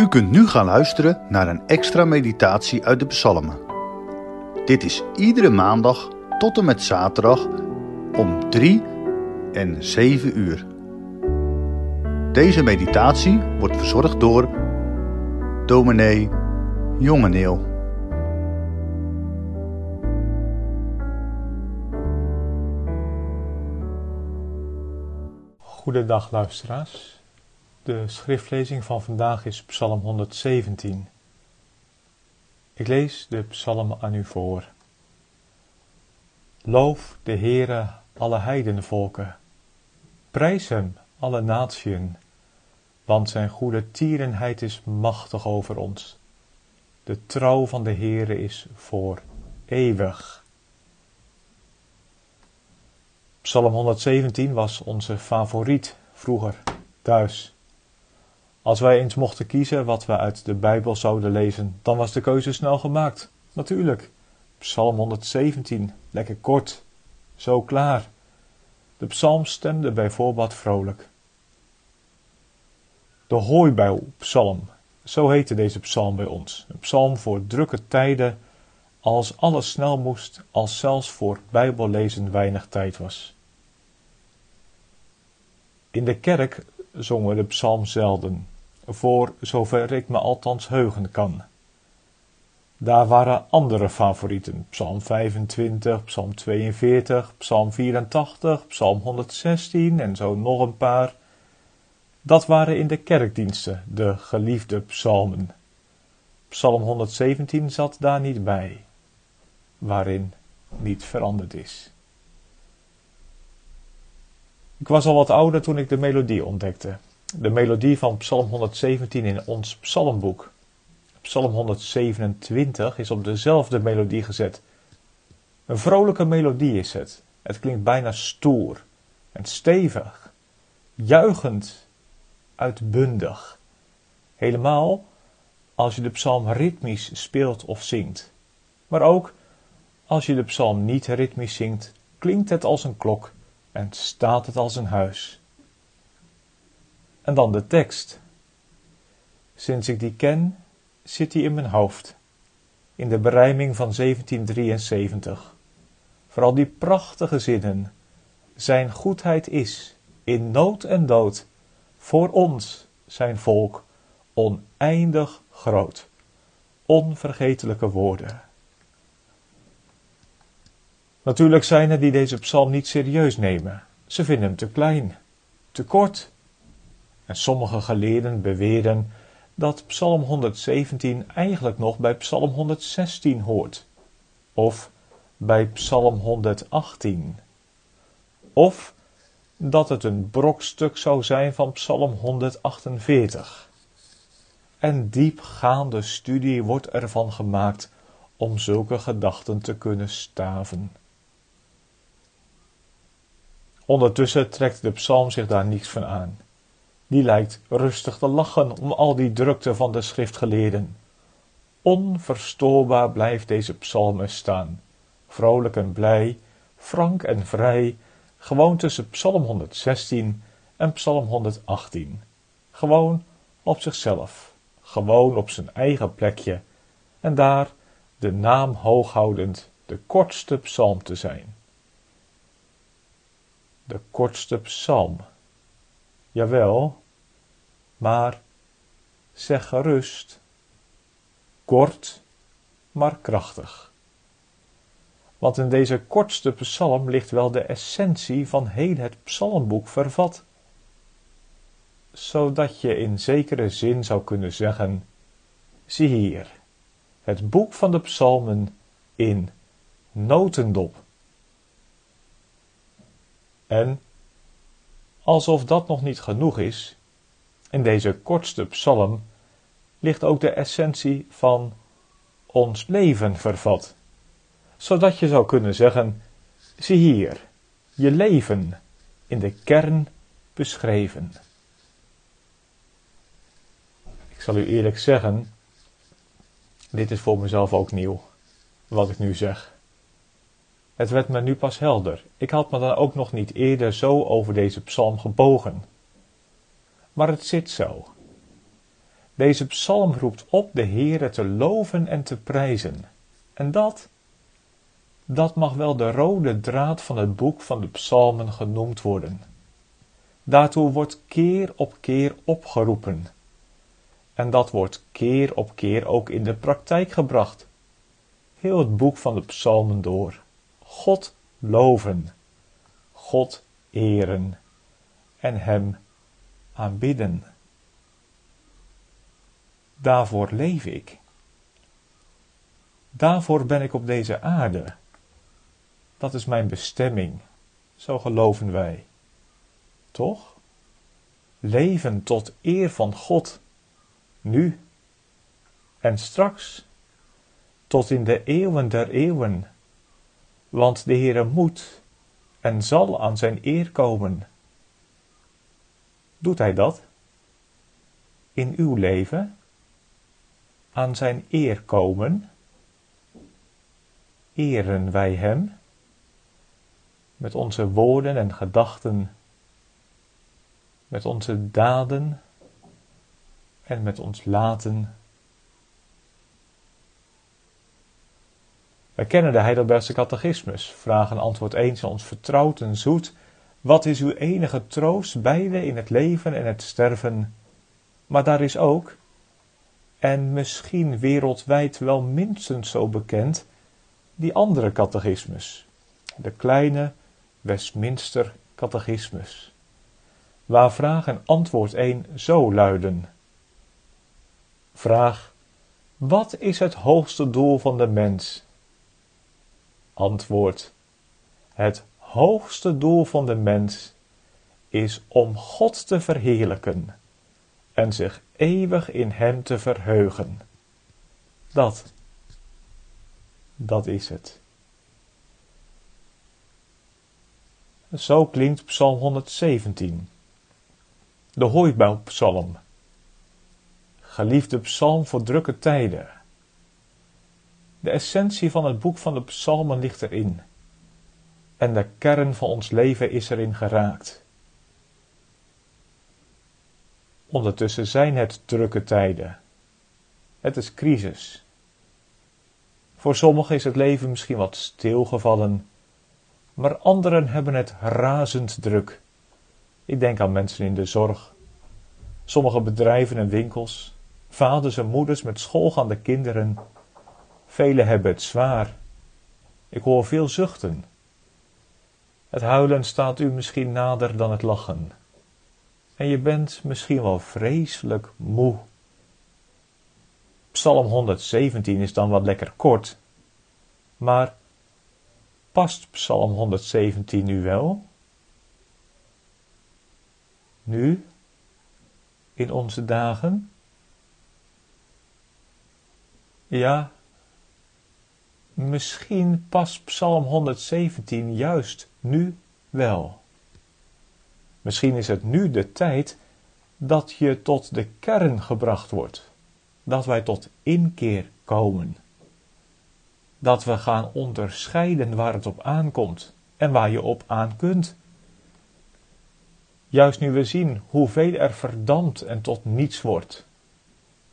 U kunt nu gaan luisteren naar een extra meditatie uit de psalmen. Dit is iedere maandag tot en met zaterdag om 3 en 7 uur. Deze meditatie wordt verzorgd door dominee Jongeneel. Goedendag luisteraars. De schriftlezing van vandaag is Psalm 117. Ik lees de psalm aan u voor. Loof de Heere alle heidenvolken. Prijs hem alle natieën, want zijn goede tierenheid is machtig over ons. De trouw van de Heere is voor eeuwig. Psalm 117 was onze favoriet vroeger thuis. Als wij eens mochten kiezen wat we uit de Bijbel zouden lezen, dan was de keuze snel gemaakt. Natuurlijk. Psalm 117, lekker kort, zo klaar. De psalm stemde bij voorbaat vrolijk. De hooibuilpsalm, zo heette deze psalm bij ons. Een psalm voor drukke tijden, als alles snel moest, als zelfs voor bijbellezen weinig tijd was. In de kerk zongen de psalm zelden, voor zover ik me althans heugen kan. Daar waren andere favorieten, psalm 25, psalm 42, psalm 84, psalm 116 en zo nog een paar. Dat waren in de kerkdiensten de geliefde psalmen. Psalm 117 zat daar niet bij, waarin niet veranderd is. Ik was al wat ouder toen ik de melodie ontdekte. De melodie van Psalm 117 in ons psalmboek. Psalm 127 is op dezelfde melodie gezet. Een vrolijke melodie is het. Het klinkt bijna stoer en stevig, juichend, uitbundig. Helemaal als je de psalm ritmisch speelt of zingt. Maar ook als je de psalm niet ritmisch zingt, klinkt het als een klok en staat het als een huis. En dan de tekst. Sinds ik die ken, zit die in mijn hoofd, in de berijming van 1773. Vooral die prachtige zinnen. Zijn goedheid is, in nood en dood, voor ons, zijn volk, oneindig groot. Onvergetelijke woorden. Natuurlijk zijn er die deze psalm niet serieus nemen. Ze vinden hem te klein, te kort. En sommige geleerden beweren dat Psalm 117 eigenlijk nog bij Psalm 116 hoort, of bij Psalm 118, of dat het een brokstuk zou zijn van Psalm 148. En diepgaande studie wordt ervan gemaakt om zulke gedachten te kunnen staven. Ondertussen trekt de psalm zich daar niets van aan. Die lijkt rustig te lachen om al die drukte van de schriftgeleerden. Onverstoorbaar blijft deze psalm staan, vrolijk en blij, frank en vrij, gewoon tussen psalm 116 en psalm 118. Gewoon op zichzelf, gewoon op zijn eigen plekje, en daar de naam hooghoudend de kortste psalm te zijn de kortste psalm. Jawel, maar zeg gerust, kort, maar krachtig. Want in deze kortste psalm ligt wel de essentie van heel het psalmboek vervat, zodat je in zekere zin zou kunnen zeggen, zie hier, het boek van de psalmen in notendop. En, alsof dat nog niet genoeg is, in deze kortste psalm ligt ook de essentie van ons leven vervat, zodat je zou kunnen zeggen, zie hier, je leven in de kern beschreven. Ik zal u eerlijk zeggen, dit is voor mezelf ook nieuw, wat ik nu zeg. Het werd me nu pas helder. Ik had me dan ook nog niet eerder zo over deze psalm gebogen. Maar het zit zo. Deze psalm roept op de Heere te loven en te prijzen. En dat, dat mag wel de rode draad van het boek van de psalmen genoemd worden. Daartoe wordt keer op keer opgeroepen. En dat wordt keer op keer ook in de praktijk gebracht. Heel het boek van de psalmen door. God loven, God eren en Hem aanbidden. Daarvoor leef ik. Daarvoor ben ik op deze aarde. Dat is mijn bestemming, zo geloven wij. Toch? Leven tot eer van God, nu en straks, tot in de eeuwen der eeuwen, want de Heere moet en zal aan zijn eer komen. Doet Hij dat? In uw leven? Aan zijn eer komen? Eren wij Hem? Met onze woorden en gedachten, met onze daden en met ons laten. Wij kennen de Heidelbergse catechismus, vragen antwoord 1 is ons vertrouwd en zoet. Wat is uw enige troost, beide in het leven en het sterven? Maar daar is ook, en misschien wereldwijd wel minstens zo bekend, die andere catechismus, de kleine Westminster catechismus, waar vraag en antwoord 1 zo luiden. Vraag: Wat is het hoogste doel van de mens? Antwoord: Het hoogste doel van de mens is om God te verheerlijken en zich eeuwig in Hem te verheugen. Dat, dat is het. Zo klinkt Psalm 117, de hooibouwpsalm. Geliefde psalm voor drukke tijden. De essentie van het boek van de psalmen ligt erin. En de kern van ons leven is erin geraakt. Ondertussen zijn het drukke tijden. Het is crisis. Voor sommigen is het leven misschien wat stilgevallen, maar anderen hebben het razend druk. Ik denk aan mensen in de zorg, sommige bedrijven en winkels, vaders en moeders met schoolgaande kinderen. Velen hebben het zwaar. Ik hoor veel zuchten. Het huilen staat u misschien nader dan het lachen. En je bent misschien wel vreselijk moe. Psalm 117 is dan wat lekker kort, maar past Psalm 117 nu wel? Nu, in onze dagen? Ja, misschien past Psalm 117 juist nu wel. Misschien is het nu de tijd dat je tot de kern gebracht wordt, dat wij tot inkeer komen, dat we gaan onderscheiden waar het op aankomt en waar je op aan kunt. Juist nu we zien hoeveel er verdampt en tot niets wordt,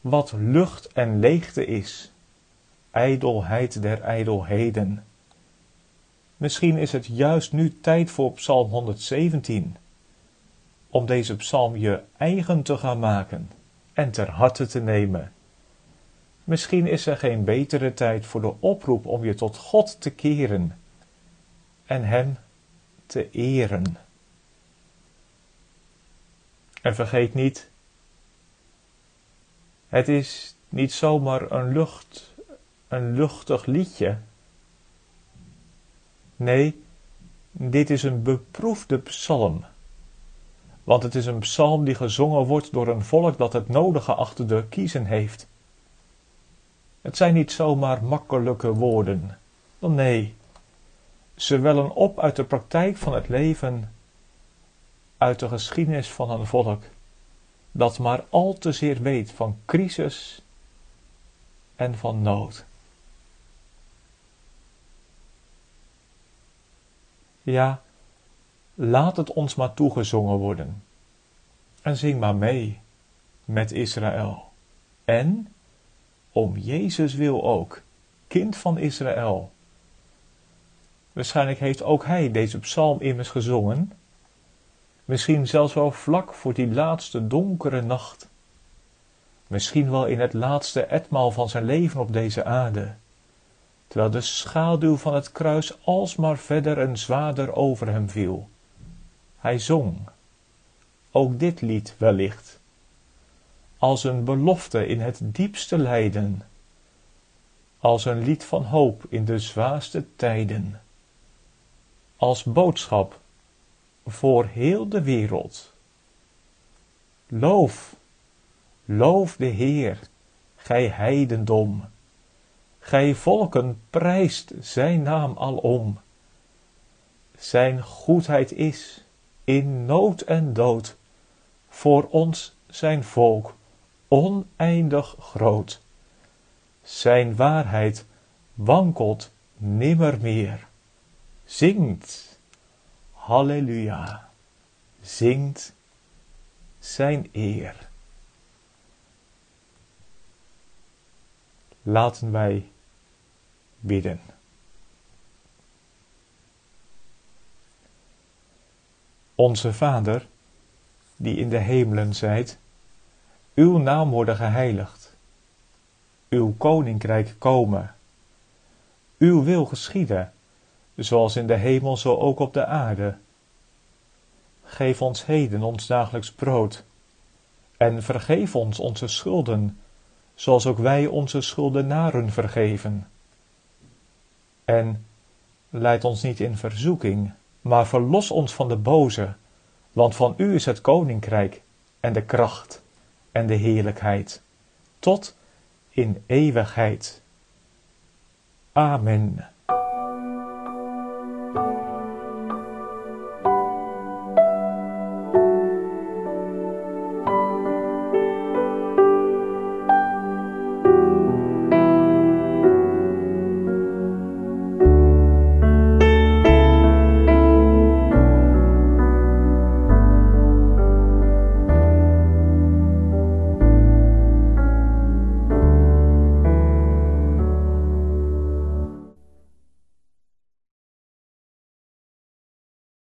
wat lucht en leegte is, ijdelheid der ijdelheden. Misschien is het juist nu tijd voor Psalm 117, om deze psalm je eigen te gaan maken en ter harte te nemen. Misschien is er geen betere tijd voor de oproep om je tot God te keren en Hem te eren. En vergeet niet, het is niet zomaar een lucht, een luchtig liedje. Nee, dit is een beproefde psalm. Want het is een psalm die gezongen wordt door een volk dat het nodige achter de kiezen heeft. Het zijn niet zomaar makkelijke woorden. Nee, ze wellen op uit de praktijk van het leven, uit de geschiedenis van een volk dat maar al te zeer weet van crisis en van nood. Ja, laat het ons maar toegezongen worden. En zing maar mee met Israël. En, om Jezus wil ook, kind van Israël. Waarschijnlijk heeft ook hij deze psalm immers gezongen. Misschien zelfs wel vlak voor die laatste donkere nacht. Misschien wel in het laatste etmaal van zijn leven op deze aarde. Terwijl de schaduw van het kruis alsmaar verder en zwaarder over hem viel. Hij zong. Ook dit lied wellicht. Als een belofte in het diepste lijden. Als een lied van hoop in de zwaarste tijden. Als boodschap voor heel de wereld. Loof, loof de Heer, gij heidendom. Gij volken prijst zijn naam alom. Zijn goedheid is in nood en dood voor ons zijn volk oneindig groot. Zijn waarheid wankelt nimmer meer. Zingt, halleluja, zingt zijn eer. Laten wij bidden. Onze Vader, die in de hemelen zijt, uw naam worden geheiligd, uw koninkrijk komen, uw wil geschieden, zoals in de hemel zo ook op de aarde. Geef ons heden ons dagelijks brood, en vergeef ons onze schulden, zoals ook wij onze schuldenaren vergeven. En leid ons niet in verzoeking, maar verlos ons van de boze, want van u is het koninkrijk en de kracht en de heerlijkheid, tot in eeuwigheid. Amen.